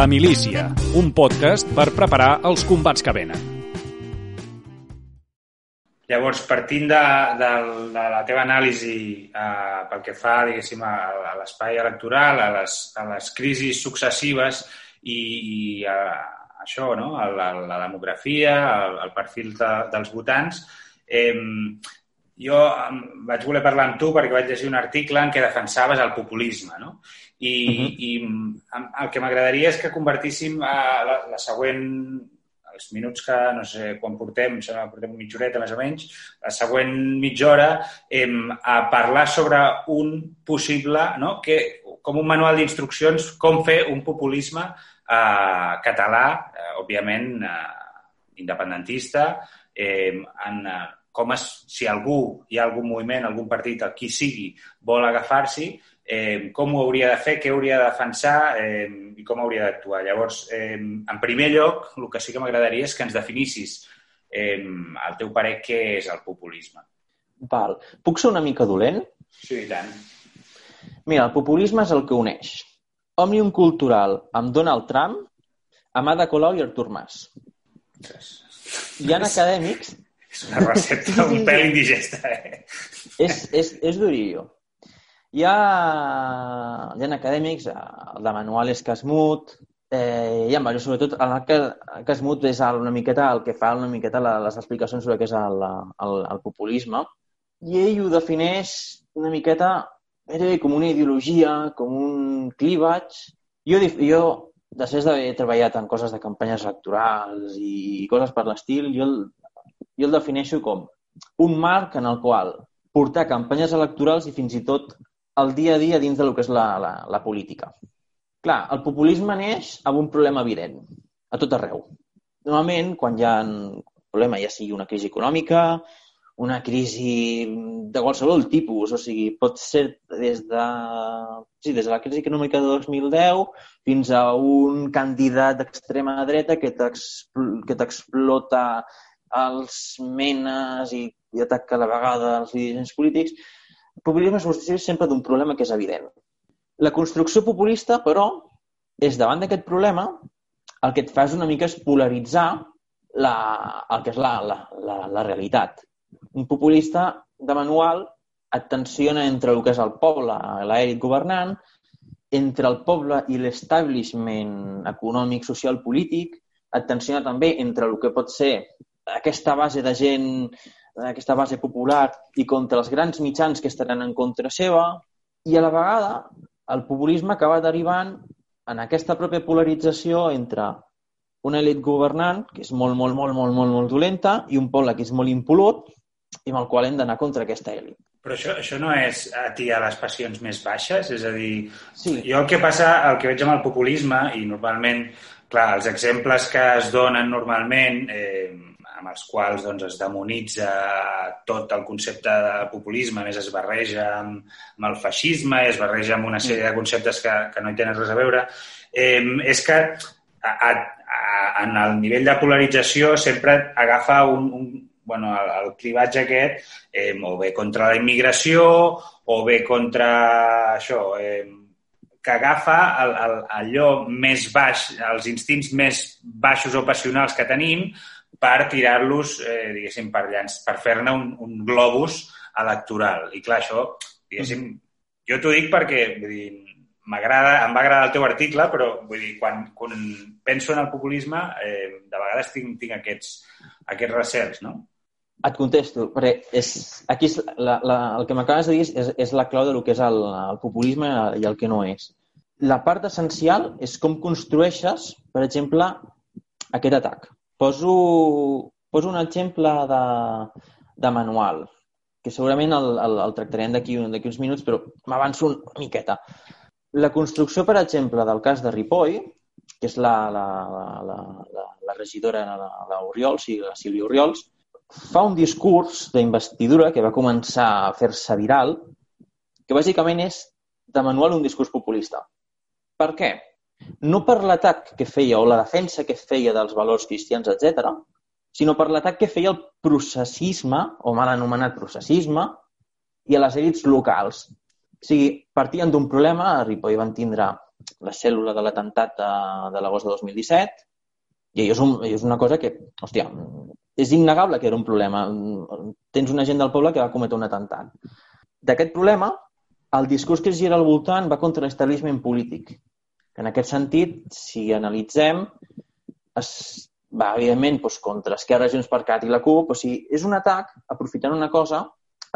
La Milícia, un podcast per preparar els combats que venen. Llavors, partint de, de, de la teva anàlisi eh, pel que fa, diguéssim, a, a l'espai electoral, a les, a les crisis successives i, i a, això, no? a la, la demografia, el, el perfil de, dels votants, eh, jo vaig voler parlar amb tu perquè vaig llegir un article en què defensaves el populisme, no? I, uh -huh. i el que m'agradaria és que convertíssim a la, la següent els minuts que, no sé quan portem, sembla que portem mitja horeta més o menys, la següent mitja hora, eh, a parlar sobre un possible, no? que, com un manual d'instruccions, com fer un populisme eh, català, eh, òbviament eh, independentista, eh, en, eh, com es, si algú, hi ha algun moviment, algun partit, qui sigui, vol agafar-s'hi, eh, com ho hauria de fer, què hauria de defensar eh, i com hauria d'actuar. Llavors, eh, en primer lloc, el que sí que m'agradaria és que ens definissis eh, el teu parer què és el populisme. Val. Puc ser una mica dolent? Sí, i tant. Mira, el populisme és el que uneix Òmnium Cultural amb Donald Trump, Amada Colau i Artur Mas. Hi ha acadèmics és una recepta un pèl indigesta, eh? És, és, és durillo. Hi ha, ha acadèmics, el de Manuel Escasmut, eh, hi ha diversos, sobretot el Casmut és una miqueta el que fa una miqueta les explicacions sobre què és el, el, el populisme, i ell ho defineix una miqueta gairebé com una ideologia, com un clivatge. Jo, jo després d'haver treballat en coses de campanyes electorals i coses per l'estil, jo jo el defineixo com un marc en el qual portar campanyes electorals i fins i tot el dia a dia dins del que és la, la, la política. Clar, el populisme neix amb un problema evident, a tot arreu. Normalment, quan hi ha un problema, ja sigui una crisi econòmica, una crisi de qualsevol tipus, o sigui, pot ser des de, sí, des de la crisi econòmica de 2010 fins a un candidat d'extrema dreta que t'explota els menes i, i ataca a la vegada els dirigents polítics, populisme és sempre d'un problema que és evident. La construcció populista, però, és davant d'aquest problema el que et fa és una mica és polaritzar la, el que és la, la, la, la realitat. Un populista de manual et tensiona entre el que és el poble, l'èlit governant, entre el poble i l'establishment econòmic, social, polític, et tensiona també entre el que pot ser aquesta base de gent, aquesta base popular i contra els grans mitjans que estaran en contra seva i a la vegada el populisme acaba derivant en aquesta pròpia polarització entre una elit governant que és molt, molt, molt, molt, molt, molt dolenta i un poble que és molt impolut i amb el qual hem d'anar contra aquesta elit. Però això, això no és atiar les passions més baixes? És a dir, sí. jo el que passa, el que veig amb el populisme, i normalment, clar, els exemples que es donen normalment eh, amb els quals doncs, es demonitza tot el concepte de populisme, més es barreja amb, amb el feixisme, es barreja amb una sèrie de conceptes que, que no hi tenen res a veure, eh, és que a, a, a, en el nivell de polarització sempre agafa un, un, bueno, el, el clivatge aquest, eh, o bé contra la immigració, o bé contra això, eh, que agafa el, el, allò més baix, els instints més baixos o passionals que tenim, per tirar-los, eh, diguéssim, per, per fer-ne un, un globus electoral. I clar, això, diguéssim, jo t'ho dic perquè, vull dir, m'agrada, em va agradar el teu article, però vull dir, quan, quan penso en el populisme, eh, de vegades tinc, tinc aquests, aquests recels, no? Et contesto, perquè és, aquí és la, la, el que m'acabes de dir és, és la clau del que és el, el populisme i el que no és. La part essencial és com construeixes, per exemple, aquest atac. Poso, poso un exemple de, de manual, que segurament el, el, el tractarem d'aquí uns minuts, però m'avanço una miqueta. La construcció, per exemple, del cas de Ripoll, que és la, la, la, la, la regidora, la, la Oriols, sí, la Sílvia Oriols, fa un discurs d'investidura que va començar a fer-se viral, que bàsicament és de manual un discurs populista. Per què? No per l'atac que feia o la defensa que feia dels valors cristians, etc, sinó per l'atac que feia el processisme, o mal anomenat processisme, i a les elits locals. O sigui, partien d'un problema, a Ripoll van tindre la cèl·lula de l'atemptat de, de l'agost de 2017, i és, un, és una cosa que, hòstia, és innegable que era un problema. Tens una gent del poble que va cometre un atemptat. D'aquest problema, el discurs que es gira al voltant va contra l'establishment polític. En aquest sentit, si analitzem, es va, evidentment, doncs, contra Esquerra, Junts per Cat i la CUP. O sigui, és un atac, aprofitant una cosa,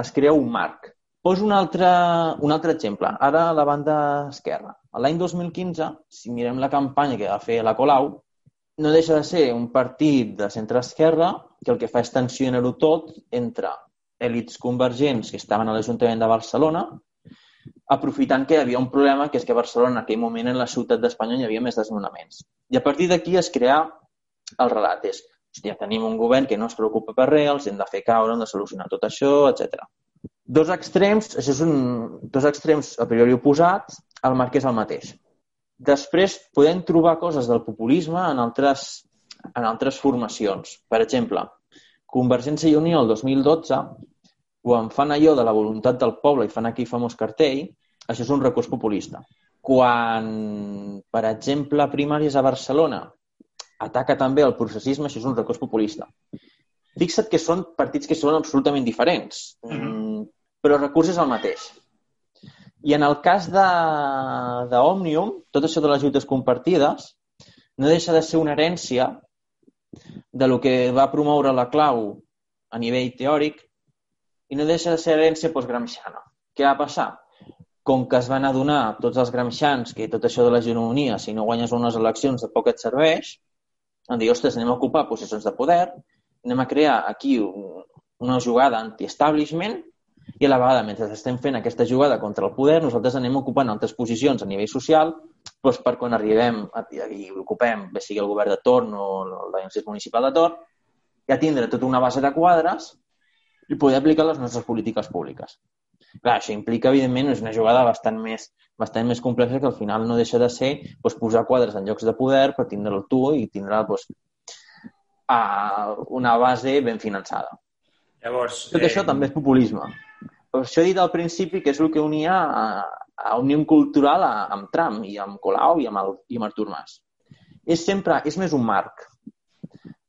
es crea un marc. Poso un altre, un altre exemple. Ara, la banda Esquerra. L'any 2015, si mirem la campanya que va fer la Colau, no deixa de ser un partit de centre-esquerra que el que fa és tensionar-ho tot entre èlits convergents que estaven a l'Ajuntament de Barcelona, aprofitant que hi havia un problema, que és que a Barcelona en aquell moment en la ciutat d'Espanya hi havia més desnonaments. I a partir d'aquí es crea el relat. És, hòstia, tenim un govern que no es preocupa per res, els hem de fer caure, hem de solucionar tot això, etc. Dos extrems, això són dos extrems a priori oposats, el marc és el mateix. Després podem trobar coses del populisme en altres, en altres formacions. Per exemple, Convergència i Unió el 2012, quan fan allò de la voluntat del poble i fan aquell famós cartell, això és un recurs populista. Quan, per exemple, primàries a Barcelona ataca també el processisme, això és un recurs populista. Fixa't que són partits que són absolutament diferents, mm -hmm. però el recurs és el mateix. I en el cas d'Òmnium, tot això de les lluites compartides no deixa de ser una herència de lo que va promoure la clau a nivell teòric i no deixa de ser herència postgramsciana. Què va passar? Com que es van adonar tots els gramscians que tot això de l'hegemonia, si no guanyes unes eleccions, de poc et serveix, van dir, ostres, anem a ocupar posicions de poder, anem a crear aquí una jugada anti-establishment i a la vegada, mentre estem fent aquesta jugada contra el poder, nosaltres anem ocupant altres posicions a nivell social doncs per quan arribem i ocupem, bé sigui el govern de torn o l'agència municipal de torn, ja tindre tota una base de quadres i poder aplicar les nostres polítiques públiques. Clar, això implica, evidentment, és una jugada bastant més, bastant més complexa que al final no deixa de ser doncs, posar quadres en llocs de poder per tindre'l tu i tindre doncs, a una base ben finançada. Llavors, Tot eh... això també és populisme. Per això he dit al principi que és el que unia a, a Unió Cultural a, amb Trump i amb Colau i amb, el, i amb Artur Mas. És sempre, és més un marc.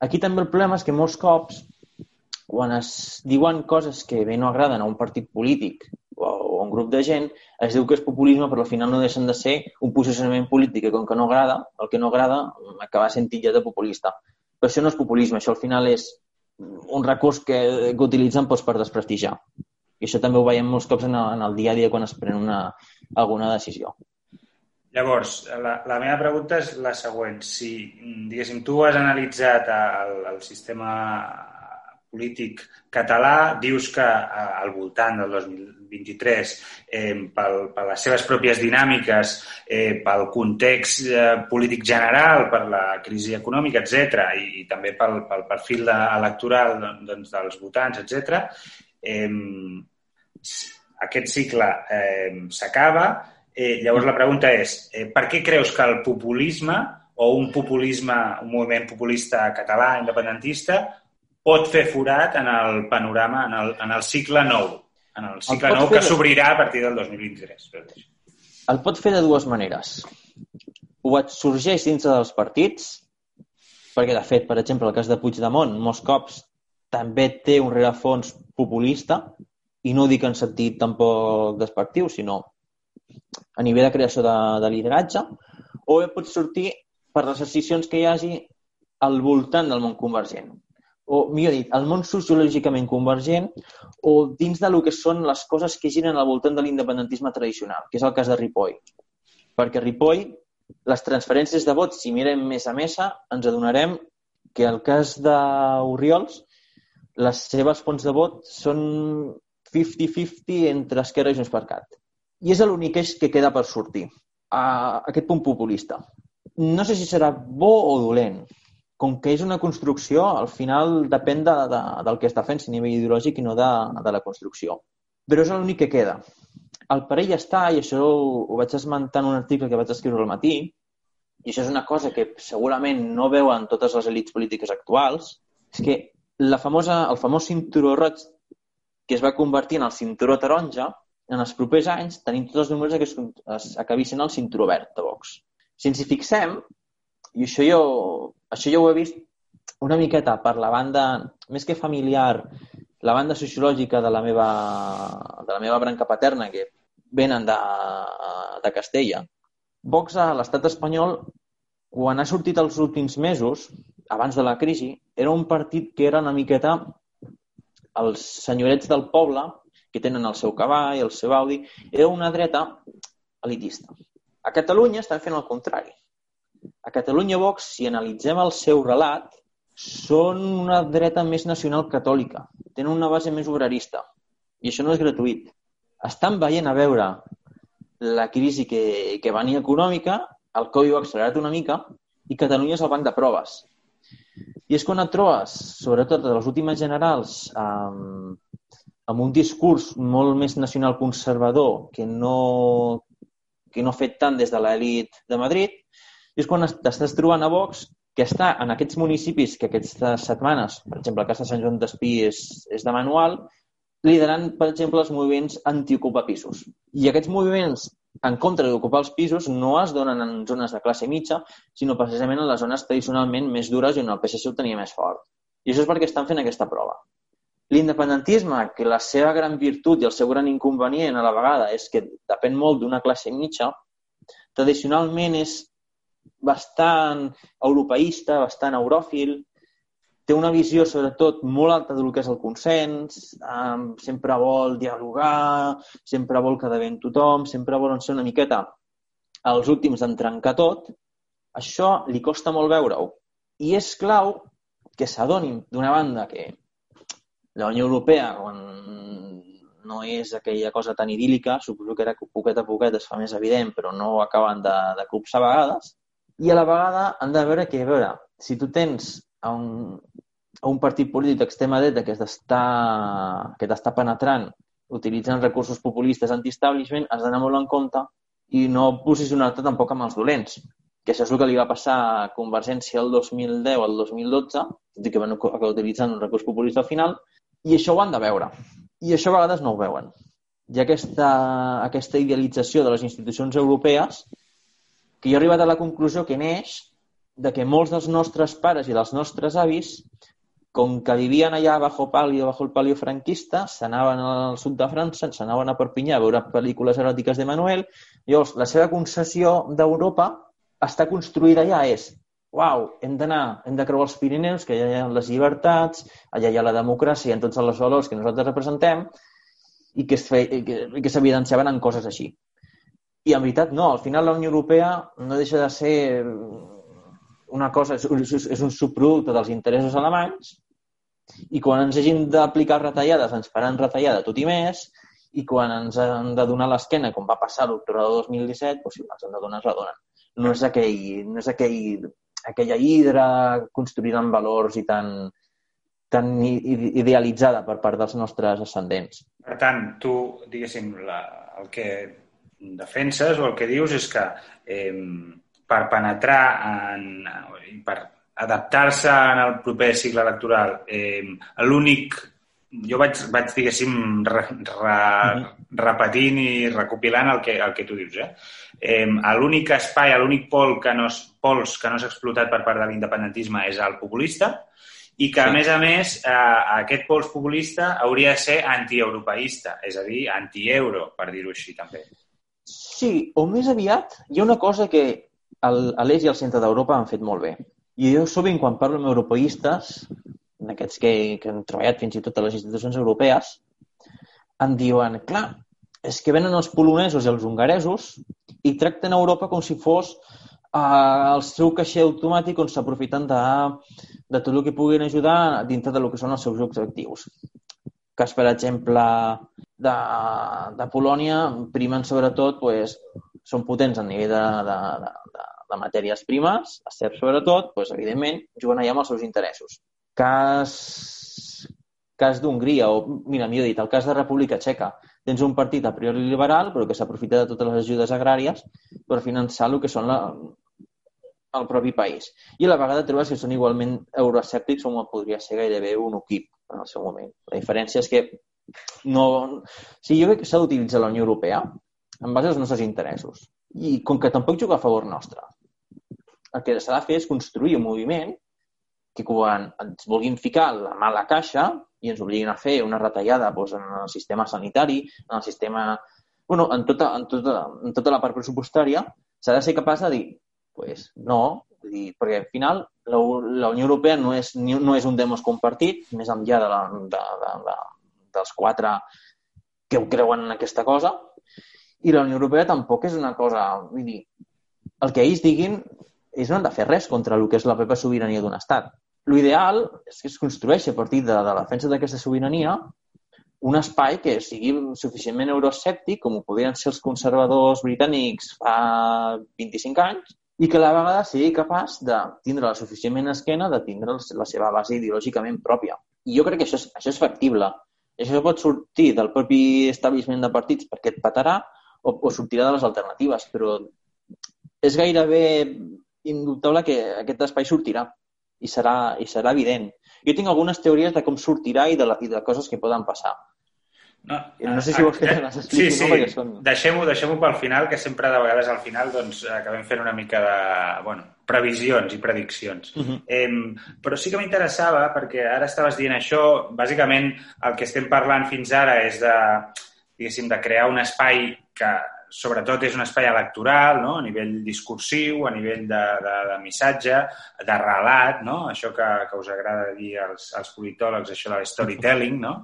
Aquí també el problema és que molts cops, quan es diuen coses que bé no agraden a un partit polític o a un grup de gent, es diu que és populisme, però al final no deixen de ser un posicionament polític que, com que no agrada, el que no agrada acaba sent ja de populista. Però això no és populisme, això al final és un recurs que, que utilitzen doncs, per desprestigiar. I això també ho veiem molts cops en el, en el dia a dia quan es pren una, alguna decisió. Llavors, la, la meva pregunta és la següent. Si, diguéssim, tu has analitzat el, el sistema polític català, dius que eh, al voltant del 2023, eh, pel, per les seves pròpies dinàmiques, eh, pel context eh, polític general, per la crisi econòmica, etc i, i també pel, pel perfil de, electoral doncs, dels votants, etc eh, aquest cicle eh, s'acaba. Eh, llavors la pregunta és, eh, per què creus que el populisme o un populisme, un moviment populista català independentista pot fer forat en el panorama, en el, en el cicle nou, en el cicle el nou que s'obrirà a partir del 2023. El pot fer de dues maneres. O et sorgeix dintre dels partits, perquè, de fet, per exemple, el cas de Puigdemont, molts cops també té un rerefons populista, i no ho dic en sentit tampoc despectiu, sinó a nivell de creació de, de lideratge, o pot sortir per les decisions que hi hagi al voltant del món convergent. O, millor dit, el món sociològicament convergent o dins de lo que són les coses que giren al voltant de l'independentisme tradicional, que és el cas de Ripoll. Perquè Ripoll, les transferències de vots, si mirem més a mesa, ens adonarem que el cas d'Oriols les seves fonts de vot són 50-50 entre Esquerra i Junts per Cat. I és l'únic eix que queda per sortir, a aquest punt populista. No sé si serà bo o dolent. Com que és una construcció, al final depèn de, de, del que està fent, a nivell ideològic i no de, de la construcció. Però és l'únic que queda. El parell està, i això ho vaig esmentar en un article que vaig escriure al matí, i això és una cosa que segurament no veuen totes les elites polítiques actuals, és que la famosa, el famós cinturó roig que es va convertir en el cinturó taronja en els propers anys tenim tots els números que es, es acabi sent el cinturó verd de Vox. Si ens hi fixem, i això jo, això jo ho he vist una miqueta per la banda, més que familiar, la banda sociològica de la meva, de la meva branca paterna, que venen de, de Castella. Vox a l'estat espanyol, quan ha sortit els últims mesos, abans de la crisi, era un partit que era una miqueta els senyorets del poble, que tenen el seu cavall, el seu Audi, era una dreta elitista. A Catalunya estan fent el contrari. A Catalunya Vox, si analitzem el seu relat, són una dreta més nacional catòlica. Tenen una base més obrerista. I això no és gratuït. Estan veient a veure la crisi que, que venia econòmica, el Covid ha accelerat una mica, i Catalunya és el banc de proves. I és quan et trobes, sobretot de les últimes generals, amb, amb un discurs molt més nacional conservador que no, que no ha fet tant des de l'elit de Madrid, i és quan t'estàs trobant a Vox que està en aquests municipis que aquestes setmanes, per exemple, el cas de Sant Joan d'Espí és, és de manual, liderant, per exemple, els moviments anti-ocupa pisos. I aquests moviments en contra d'ocupar els pisos no es donen en zones de classe mitja, sinó precisament en les zones tradicionalment més dures i on el PSC ho tenia més fort. I això és perquè estan fent aquesta prova. L'independentisme, que la seva gran virtut i el seu gran inconvenient a la vegada és que depèn molt d'una classe mitja, tradicionalment és bastant europeista, bastant euròfil, té una visió, sobretot, molt alta del que és el consens, um, sempre vol dialogar, sempre vol quedar bé amb tothom, sempre volen ser una miqueta els últims en trencar tot, això li costa molt veure-ho. I és clau que s'adonin, d'una banda, que la Unió Europea, quan no és aquella cosa tan idíl·lica, suposo que era que poquet a poquet es fa més evident, però no ho acaben de, de copsar a vegades, i a la vegada han de veure que, a veure, si tu tens un, un partit polític d'extrema dreta que t'està penetrant utilitzant recursos populistes anti-establishment, has d'anar molt en compte i no posicionar-te tampoc amb els dolents. Que això és el que li va passar a Convergència el 2010 al 2012, tot i que van acabar utilitzant un recurs populista al final, i això ho han de veure. I això a vegades no ho veuen. Ha aquesta, aquesta idealització de les institucions europees que jo he arribat a la conclusió que neix de que molts dels nostres pares i dels nostres avis, com que vivien allà bajo palio, bajo el palio franquista, s'anaven al sud de França, s'anaven a Perpinyà a veure pel·lícules eròtiques de Manuel, llavors la seva concessió d'Europa està construïda allà, és uau, hem d'anar, hem de creuar els Pirineus, que allà hi ha les llibertats, allà hi ha la democràcia en tots els valors que nosaltres representem, i que, que s'evidenciaven en coses així. I en veritat no, al final la Unió Europea no deixa de ser una cosa, és, és un subproducte dels interessos alemanys i quan ens hagin d'aplicar retallades ens faran retallada tot i més i quan ens han de donar l'esquena, com va passar l'octubre de 2017, doncs, si ens han de donar, ens la donen. No és, aquell, no és aquell, aquella hidra construïda en valors i tan, tan idealitzada per part dels nostres ascendents. Per tant, tu, diguéssim, la, el que defenses o el que dius és que eh, per penetrar en, per adaptar-se en el proper cicle electoral, eh, l'únic jo vaig, vaig diguéssim, re, re, repetint i recopilant el que, el que tu dius. Eh? Eh, l'únic espai, l'únic pol que no, pols que no s'ha explotat per part de l'independentisme és el populista i que, a sí. més a més, eh, aquest pols populista hauria de ser antieuropeista, és a dir, anti-euro, per dir-ho així, també. Sí, o més aviat, hi ha una cosa que l'est i el centre d'Europa han fet molt bé. I jo sovint, quan parlo amb europeistes, aquests que, que han treballat fins i tot a les institucions europees, em diuen, clar, és que venen els polonesos i els hongaresos i tracten Europa com si fos eh, el seu caixer automàtic on s'aprofiten de, de tot el que puguin ajudar dintre del que són els seus objectius. Cas, per exemple, de, de Polònia, primen sobretot, pues, són potents a nivell de, de, de, de, matèries primes, acer sobretot, doncs, evidentment, juguen allà amb els seus interessos. Cas, cas d'Hongria, o, mira, millor dit, el cas de República Txeca. Tens un partit a priori liberal, però que s'aprofita de totes les ajudes agràries per finançar el que són la, el propi país. I a la vegada trobes que són igualment euroescèptics com podria ser gairebé un UKIP en el seu moment. La diferència és que no... O sigui, jo crec que s'ha d'utilitzar la Unió Europea en base als nostres interessos. I com que tampoc juga a favor nostre, el que s'ha de fer és construir un moviment que quan ens vulguin ficar la mà a la caixa i ens obliguin a fer una retallada doncs, en el sistema sanitari, en el sistema... bueno, en tota, en tota, en tota la part pressupostària, s'ha de ser capaç de dir pues, no, dir, perquè al final la, la Unió Europea no és, no és un demos compartit, més enllà de la, de, de, de, dels quatre que ho creuen en aquesta cosa, i la Unió Europea tampoc és una cosa... Vull dir, el que ells diguin, ells no han de fer res contra el que és la pròpia sobirania d'un estat. L'ideal és que es construeixi a partir de, de la defensa d'aquesta sobirania un espai que sigui suficientment euroescèptic, com ho podrien ser els conservadors britànics fa 25 anys, i que a la vegada sigui capaç de tindre la suficientment esquena de tindre la seva base ideològicament pròpia. I jo crec que això és, això és factible. Això pot sortir del propi establishment de partits perquè et patarà o, o sortirà de les alternatives, però és gairebé indubtable que aquest espai sortirà i serà, i serà evident. Jo tinc algunes teories de com sortirà i de, la, i de coses que poden passar. No, no sé si vols que te les expliqui, sí, sí. no? Són... Deixem-ho deixem pel final, que sempre de vegades al final doncs, acabem fent una mica de bueno, previsions i prediccions. Uh -huh. eh, però sí que m'interessava, perquè ara estaves dient això, bàsicament el que estem parlant fins ara és de, diguéssim, de crear un espai que sobretot és un espai electoral, no? a nivell discursiu, a nivell de, de, de missatge, de relat, no? això que, que us agrada dir als, als politòlegs, això de storytelling, no?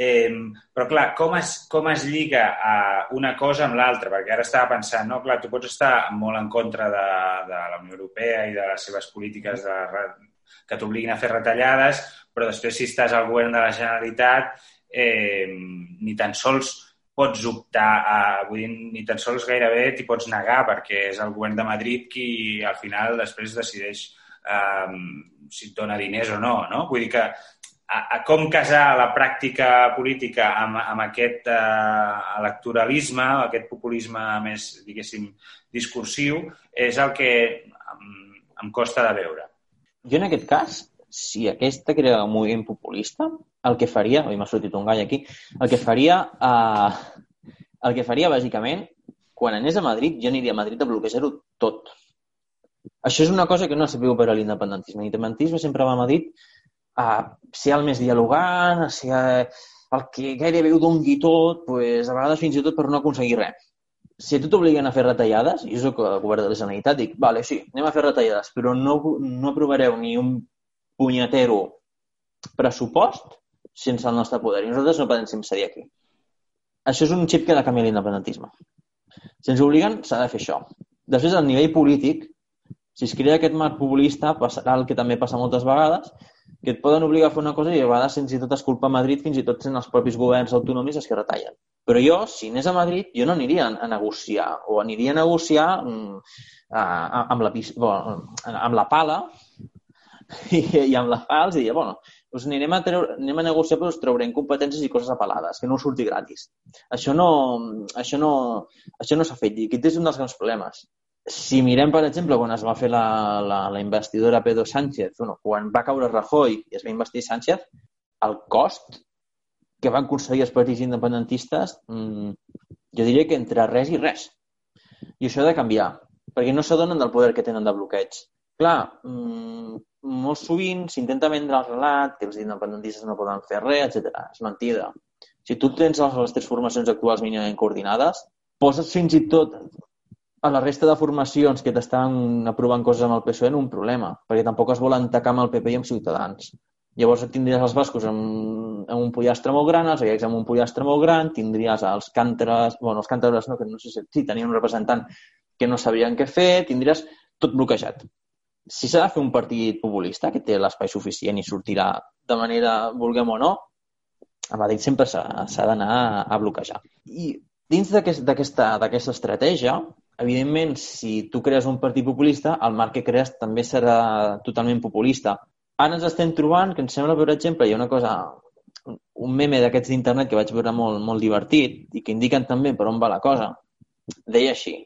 Eh, però, clar, com es, com es lliga a una cosa amb l'altra? Perquè ara estava pensant, no, clar, tu pots estar molt en contra de, de la Unió Europea i de les seves polítiques de, que t'obliguin a fer retallades, però després, si estàs al govern de la Generalitat, eh, ni tan sols pots optar a... Vull dir, ni tan sols gairebé t'hi pots negar perquè és el govern de Madrid qui al final després decideix eh, si et dona diners o no, no? Vull dir que a, a com casar la pràctica política amb, amb aquest uh, electoralisme, aquest populisme més, diguéssim, discursiu, és el que em, em costa de veure. Jo, en aquest cas, si aquesta crea un moviment populista, el que faria, oi, m'ha sortit un gall aquí, el que faria, uh, el que faria, bàsicament, quan anés a Madrid, jo aniria a Madrid a bloquejar-ho tot. Això és una cosa que no ha sabut per a l'independentisme. L'independentisme sempre va a Madrid a ser el més dialogant, ser el que gairebé ho dongui tot, pues, a vegades fins i tot per no aconseguir res. Si a tu t'obliguen a fer retallades, i soc el govern de la Generalitat, dic, vale, sí, anem a fer retallades, però no, no aprovareu ni un punyetero pressupost sense el nostre poder. I nosaltres no podem cedir aquí. Això és un xip que ha de canviar l'independentisme. Si ens obliguen, s'ha de fer això. Després, a nivell polític, si es crea aquest marc populista, passarà el que també passa moltes vegades, que et poden obligar a fer una cosa i a vegades fins i tot es culpa a Madrid, fins i tot sent els propis governs autonòmics els que retallen. Però jo, si anés a Madrid, jo no aniria a negociar, o aniria a negociar mm, amb, la, bueno, amb la pala i, i amb les pals i diria, bueno, doncs anirem a, treure, anem a negociar, però us traurem competències i coses apel·lades, que no us surti gratis. Això no, això no, això no s'ha fet i aquest és un dels grans problemes si mirem, per exemple, quan es va fer la, la, la investidura Pedro Sánchez, bueno, quan va caure Rajoy i es va investir Sánchez, el cost que van aconseguir els partits independentistes, mmm, jo diria que entre res i res. I això ha de canviar, perquè no s'adonen del poder que tenen de bloqueig. Clar, mmm, molt sovint s'intenta vendre el relat que els independentistes no poden fer res, etc. És mentida. Si tu tens les, les tres formacions actuals mínimament coordinades, poses fins i tot a la resta de formacions que t'estan aprovant coses amb el PSOE en un problema, perquè tampoc es volen tacar amb el PP i amb Ciutadans. Llavors tindries els bascos amb, amb un pollastre molt gran, els gallecs amb un pollastre molt gran, tindries els cànteres, bueno, els cànteres no, que no sé si sí, tenien un representant que no sabrien què fer, tindries tot bloquejat. Si s'ha de fer un partit populista que té l'espai suficient i sortirà de manera, vulguem o no, a Madrid sempre s'ha d'anar a bloquejar. I dins d'aquesta estratègia, evidentment, si tu crees un partit populista, el marc que crees també serà totalment populista. Ara ens estem trobant que em sembla, per exemple, hi ha una cosa, un meme d'aquests d'internet que vaig veure molt, molt divertit i que indiquen també per on va la cosa. Deia així,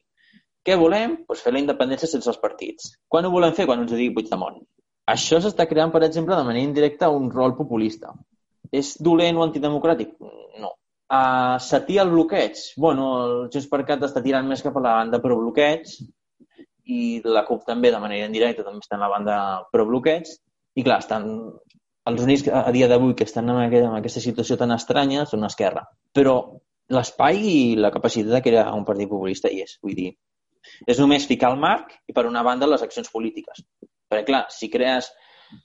què volem? Pues fer la independència sense els partits. Quan ho volem fer? Quan ens ho digui Puigdemont. Això s'està creant, per exemple, de manera indirecta un rol populista. és dolent o antidemocràtic? No. Uh, s'atia el bloqueig? bueno, el Junts per Cat està tirant més cap a la banda pro bloqueig i la CUP també, de manera indirecta, també està en la banda pro bloqueig i clar, estan els únics a dia d'avui que estan en aquesta, en aquesta situació tan estranya són Esquerra. Però l'espai i la capacitat de crear un partit populista hi és. Vull dir, és només ficar el marc i, per una banda, les accions polítiques. Perquè, clar, si crees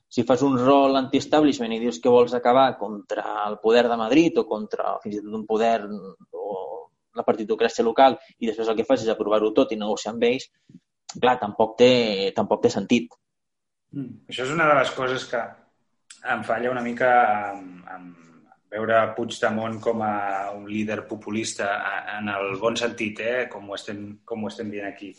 si fas un rol anti-establishment i dius que vols acabar contra el poder de Madrid o contra fins i tot un poder o la partitocràcia local i després el que fas és aprovar-ho tot i negociar amb ells, clar, tampoc té, tampoc té sentit. Mm. Això és una de les coses que em falla una mica amb, amb veure Puigdemont com a un líder populista en el bon sentit, eh? com, ho estem, com ho estem dient aquí.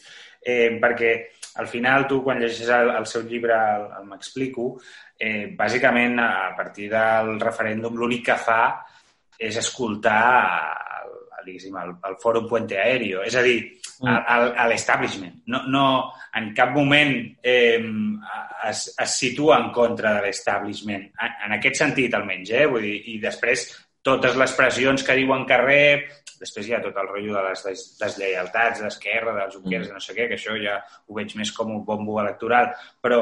Eh, perquè al final tu, quan llegeixes el, el seu llibre, el, el M'explico, eh, bàsicament, a partir del referèndum, l'únic que fa és escoltar el, el, el, el Fòrum Puente Aéreo, és a dir, mm. a l'establishment. No, no, en cap moment eh, es, es situa en contra de l'establishment, en, en aquest sentit almenys, eh? Vull dir, i després totes les pressions que diuen que rep, després hi ha tot el rotllo de les des, deslleialtats d'esquerra, dels Junqueras, mm. no sé què, que això ja ho veig més com un bombo electoral, però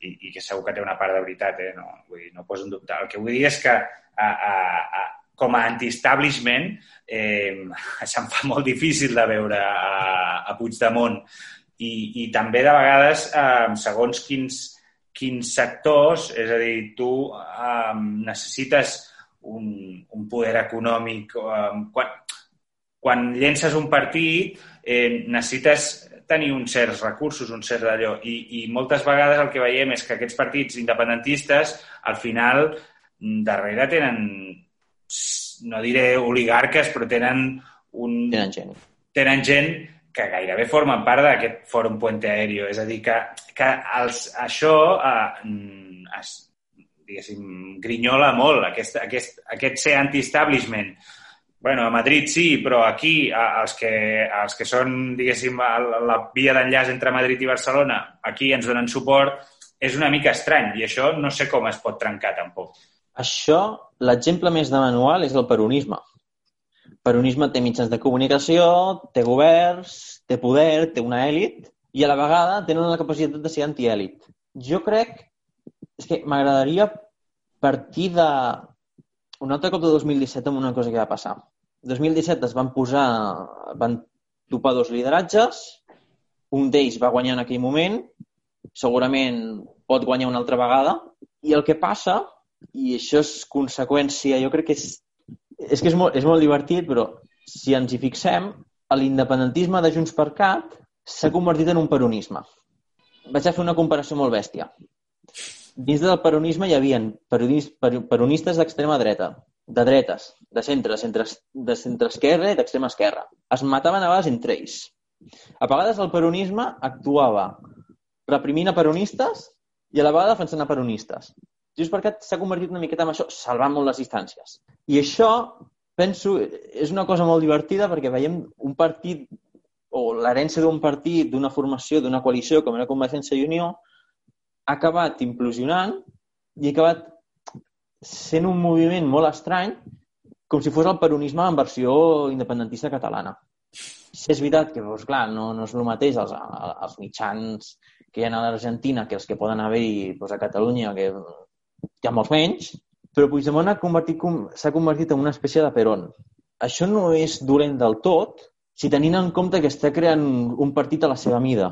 i, i que segur que té una part de veritat, eh? no, vull dir, no poso en dubte. El que vull dir és que a, a, a, com a anti-establishment eh, se'm fa molt difícil de veure a, a Puigdemont i, i també de vegades eh, segons quins, quins sectors, és a dir, tu eh, necessites un, un poder econòmic. Eh, quan, quan llences un partit eh, necessites tenir uns certs recursos, un cert d'allò. I, I moltes vegades el que veiem és que aquests partits independentistes al final darrere tenen, no diré oligarques, però tenen un... Tenen gent. Tenen gent que gairebé formen part d'aquest fòrum Puente Aéreo. És a dir, que, que els, això eh, es, diguéssim, grinyola molt, aquest, aquest, aquest ser anti-establishment Bueno, a Madrid sí, però aquí els que, els que són, diguéssim, la via d'enllaç entre Madrid i Barcelona, aquí ens donen suport, és una mica estrany i això no sé com es pot trencar tampoc. Això, l'exemple més de manual és el peronisme. El peronisme té mitjans de comunicació, té governs, té poder, té una èlit i a la vegada tenen la capacitat de ser antièlit. Jo crec és que m'agradaria partir de un altre cop de 2017 amb una cosa que va passar. 2017 es van posar, van topar dos lideratges, un d'ells va guanyar en aquell moment, segurament pot guanyar una altra vegada, i el que passa, i això és conseqüència, jo crec que és, és que és molt, és molt divertit, però si ens hi fixem, l'independentisme de Junts per Cat s'ha convertit en un peronisme. Vaig a fer una comparació molt bèstia. Dins del peronisme hi havia peronistes d'extrema dreta, de dretes, de centre, de centre, de centre esquerra i d'extrema esquerra. Es mataven a vegades entre ells. A vegades el peronisme actuava reprimint a peronistes i a la vegada defensant a peronistes. Just perquè s'ha convertit una miqueta en això, salvant molt les distàncies. I això, penso, és una cosa molt divertida perquè veiem un partit o l'herència d'un partit, d'una formació, d'una coalició com era Convergència i Unió, ha acabat implosionant i ha acabat sent un moviment molt estrany, com si fos el peronisme en versió independentista catalana. Si és veritat que, doncs, clar, no, no és el mateix els, els mitjans que hi ha a l'Argentina que els que poden haver-hi doncs, a Catalunya, que hi ha molts menys, però Puigdemont s'ha convertit, convertit en una espècie de peron. Això no és dolent del tot si tenint en compte que està creant un partit a la seva mida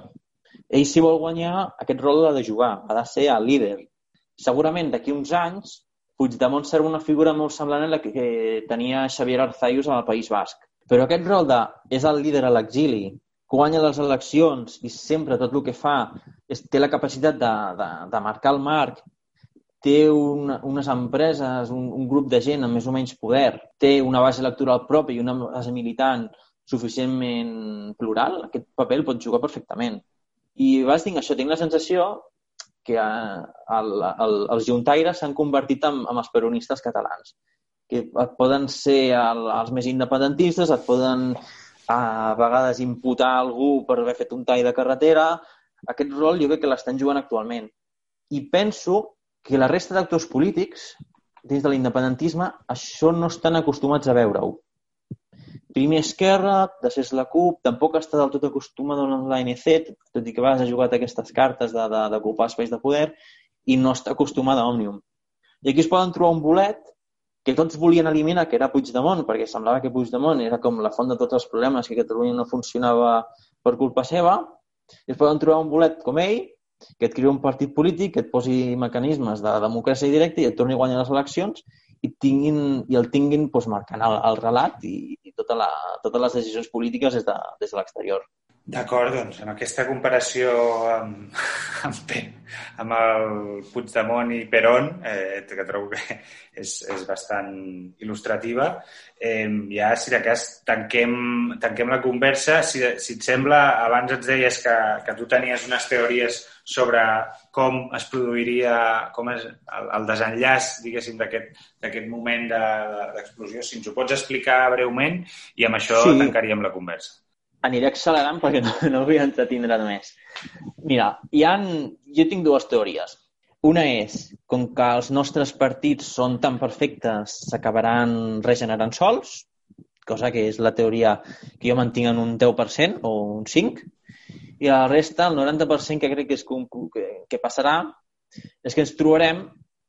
ell si vol guanyar aquest rol l'ha de jugar, ha de ser el líder. Segurament d'aquí uns anys Puigdemont serà una figura molt semblant a la que tenia Xavier Arzayus al País Basc. Però aquest rol de és el líder a l'exili, guanya les eleccions i sempre tot el que fa és, té la capacitat de, de, de marcar el marc, té una, unes empreses, un, un grup de gent amb més o menys poder, té una base electoral pròpia i una base militant suficientment plural, aquest paper el pot jugar perfectament. I vas dir això, tinc la sensació que eh, el, el, els juntaires s'han convertit en, en els peronistes catalans, que et poden ser el, els més independentistes, et poden a vegades imputar algú per haver fet un tall de carretera. Aquest rol jo crec que l'estan jugant actualment. I penso que la resta d'actors polítics dins de l'independentisme, això no estan acostumats a veure-ho. Primer Esquerra, després la CUP, tampoc està del tot acostumada a l'ANC, tot i que a ha jugat aquestes cartes d'ocupar espais de poder, i no està acostumada a Òmnium. I aquí es poden trobar un bolet que tots volien eliminar, que era Puigdemont, perquè semblava que Puigdemont era com la font de tots els problemes, que Catalunya no funcionava per culpa seva, i es poden trobar un bolet com ell, que et crea un partit polític, que et posi mecanismes de democràcia directa i et torni a guanyar les eleccions i, tinguin, i el tinguin doncs, marcant el, el relat i, i tota la, totes les decisions polítiques des de, des de l'exterior. D'acord, doncs, amb aquesta comparació amb, amb, amb el Puigdemont i Perón, eh, que trobo que és, és bastant il·lustrativa, eh, ja, si de cas, tanquem, tanquem la conversa. Si, si et sembla, abans ens deies que, que tu tenies unes teories sobre com es produiria com és el, el desenllaç, diguéssim, d'aquest moment d'explosió. De, si ens ho pots explicar breument i amb això sí. tancaríem la conversa aniré accelerant perquè no, no vull entretindre més. Mira, hi han... jo tinc dues teories. Una és, com que els nostres partits són tan perfectes, s'acabaran regenerant sols, cosa que és la teoria que jo mantinc en un 10% o un 5%, i la resta, el 90% que crec que, és, que, que passarà, és que ens trobarem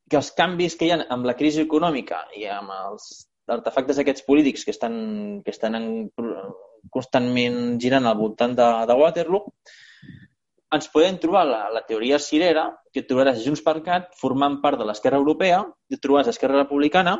que els canvis que hi ha amb la crisi econòmica i amb els artefactes aquests polítics que estan, que estan en, constantment girant al voltant de, de Waterloo, ens podem trobar la, la teoria cirera, que trobaràs Junts per Cat formant part de l'esquerra europea, i trobaràs Esquerra Republicana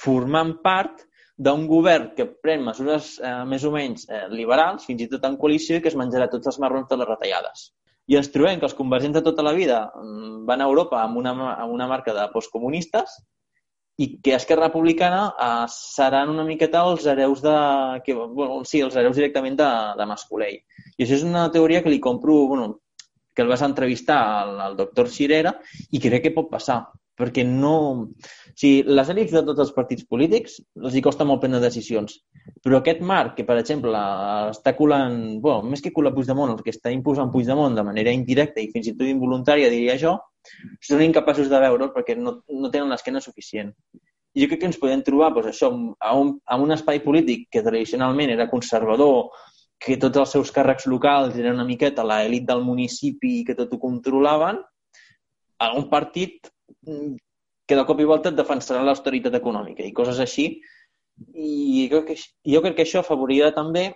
formant part d'un govern que pren mesures eh, més o menys eh, liberals, fins i tot en coalició, que es menjarà tots els marrons de les retallades. I ens trobem que els convergents de tota la vida mm, van a Europa amb una, amb una marca de postcomunistes i que Esquerra Republicana eh, seran una miqueta els hereus de... Que, bueno, sí, els hereus directament de, de Mascolell. I això és una teoria que li compro, bueno, que el vas entrevistar al, al doctor Cirera i crec que pot passar, perquè no... O sigui, les èlits de tots els partits polítics els hi costa molt prendre decisions, però aquest marc que, per exemple, està colant, bueno, més que colar Puigdemont, el que està imposant Puigdemont de manera indirecta i fins i tot involuntària, diria jo, són incapaços de veure'l perquè no, no tenen l'esquena suficient. Jo crec que ens podem trobar doncs, això, a, un, a un espai polític que tradicionalment era conservador, que tots els seus càrrecs locals eren una miqueta l'elit del municipi i que tot ho controlaven, a un partit que de cop i volta et defensarà l'austeritat econòmica i coses així. I jo crec que, jo crec que això afavorirà també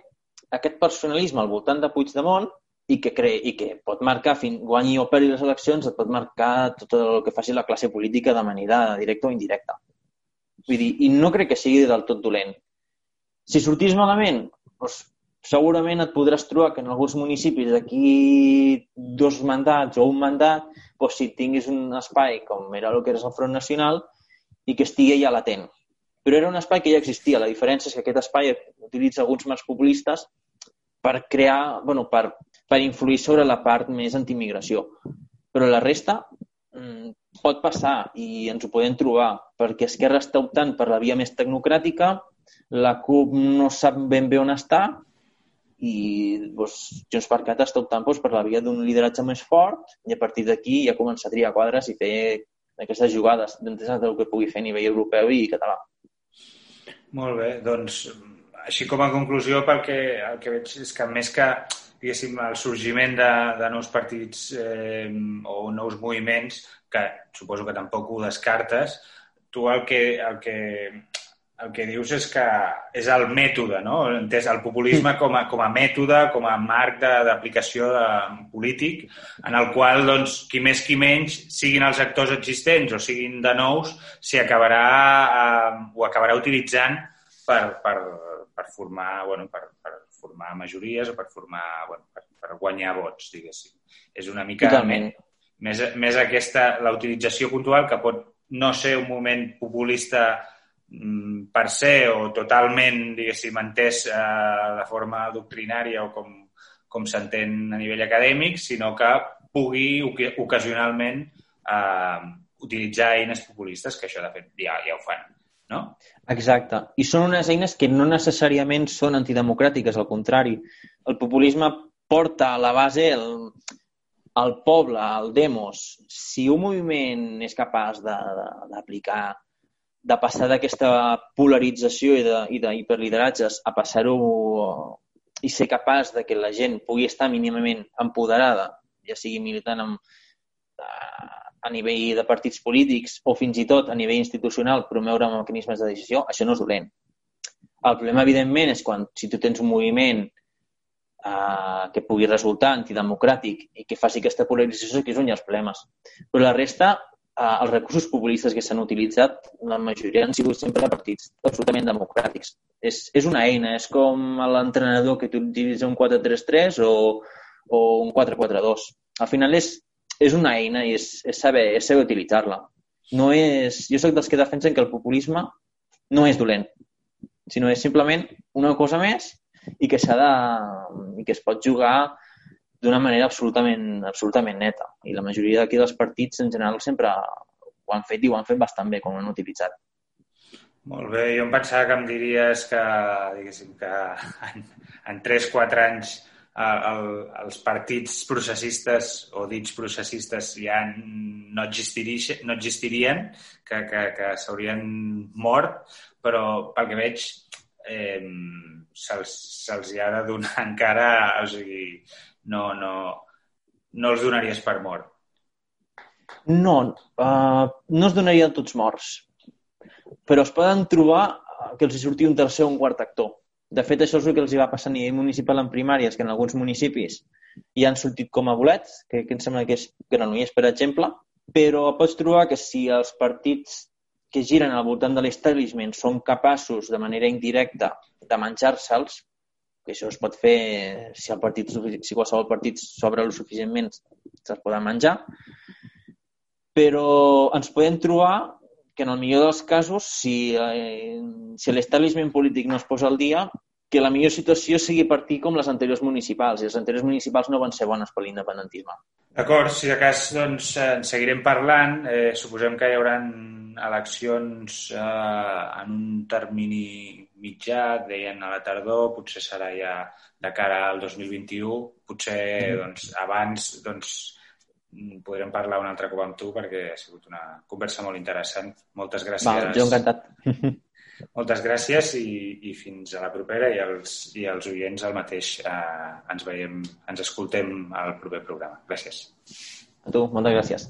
aquest personalisme al voltant de Puigdemont i que, cre i que pot marcar, fins guanyi o perdi les eleccions, et pot marcar tot el que faci la classe política de manera directa o indirecta. Vull dir, i no crec que sigui del tot dolent. Si sortís malament, doncs, segurament et podràs trobar que en alguns municipis d'aquí dos mandats o un mandat, doncs, si tinguis un espai com era el que era el Front Nacional i que estigui ja latent. Però era un espai que ja existia. La diferència és que aquest espai utilitza alguns marcs populistes per crear, bueno, per per influir sobre la part més antimigració. Però la resta mm, pot passar i ens ho podem trobar, perquè Esquerra està optant per la via més tecnocràtica, la CUP no sap ben bé on està i doncs, Junts per Cat està optant doncs, per la via d'un lideratge més fort i a partir d'aquí ja començar a triar quadres i fer aquestes jugades d'entesa del que pugui fer a nivell europeu i català. Molt bé, doncs així com a conclusió pel que, el que veig és que més que diguéssim, el sorgiment de, de nous partits eh, o nous moviments, que suposo que tampoc ho descartes, tu el que, el que, el que dius és que és el mètode, no? Entès el populisme com a, com a mètode, com a marc d'aplicació polític, en el qual, doncs, qui més qui menys, siguin els actors existents o siguin de nous, s'hi acabarà, eh, ho acabarà utilitzant per, per, per formar, bueno, per, per formar majories o per formar, bueno, per, per guanyar vots, diguéssim. És una mica Totalment. més, més aquesta, la utilització puntual que pot no ser un moment populista per ser o totalment, diguéssim, entès eh, de forma doctrinària o com, com s'entén a nivell acadèmic, sinó que pugui ocasionalment eh, utilitzar eines populistes, que això de fet ja, ja ho fan no? Exacte. I són unes eines que no necessàriament són antidemocràtiques, al contrari. El populisme porta a la base el, el poble, el demos. Si un moviment és capaç d'aplicar de passar d'aquesta polarització i de, i de hiperlideratges a passar-ho i ser capaç de que la gent pugui estar mínimament empoderada, ja sigui militant amb, a nivell de partits polítics o fins i tot a nivell institucional promoure mecanismes de decisió, això no és dolent. El problema, evidentment, és quan si tu tens un moviment eh, que pugui resultar antidemocràtic i que faci aquesta polarització, que és un dels problemes. Però la resta, eh, els recursos populistes que s'han utilitzat, la majoria han sigut sempre partits absolutament democràtics. És, és una eina, és com l'entrenador que utilitza un 4-3-3 o, o un 4-4-2. Al final és, és una eina i és, és saber, és saber utilitzar-la. No és... Jo sóc dels que defensen que el populisme no és dolent, sinó és simplement una cosa més i que s'ha de... i que es pot jugar d'una manera absolutament, absolutament neta. I la majoria d'aquí dels partits, en general, sempre ho han fet i ho han fet bastant bé, com ho han utilitzat. Molt bé, jo em pensava que em diries que, diguéssim, que en, en 3-4 anys el, els partits processistes o dits processistes ja no, no existirien que, que, que s'haurien mort, però pel que veig eh, se'ls se, hi ha de donar encara, o sigui, no, no, no els donaries per mort. No, uh, no es donarien tots morts, però es poden trobar que els hi surti un tercer o un quart actor. De fet, això és el que els hi va passar a nivell municipal en primàries, que en alguns municipis hi han sortit com a bolets, que, que em sembla que és Granollers, per exemple, però pots trobar que si els partits que giren al voltant de l'establishment són capaços de manera indirecta de menjar-se'ls, que això es pot fer si, el partit, si qualsevol partit s'obre lo suficientment, se'ls poden menjar, però ens podem trobar que en el millor dels casos, si, eh, si l'establishment polític no es posa al dia, que la millor situació sigui partir com les anteriors municipals, i les anteriors municipals no van ser bones per l'independentisme. D'acord, si de cas doncs, en seguirem parlant. Eh, suposem que hi haurà eleccions eh, en un termini mitjà, deien a la tardor, potser serà ja de cara al 2021, potser mm. doncs, abans doncs, podrem parlar un altre cop amb tu perquè ha sigut una conversa molt interessant. Moltes gràcies. Val, jo encantat. Moltes gràcies i, i fins a la propera i els, i els oients el mateix. Eh, ens veiem, ens escoltem al proper programa. Gràcies. A tu, moltes gràcies.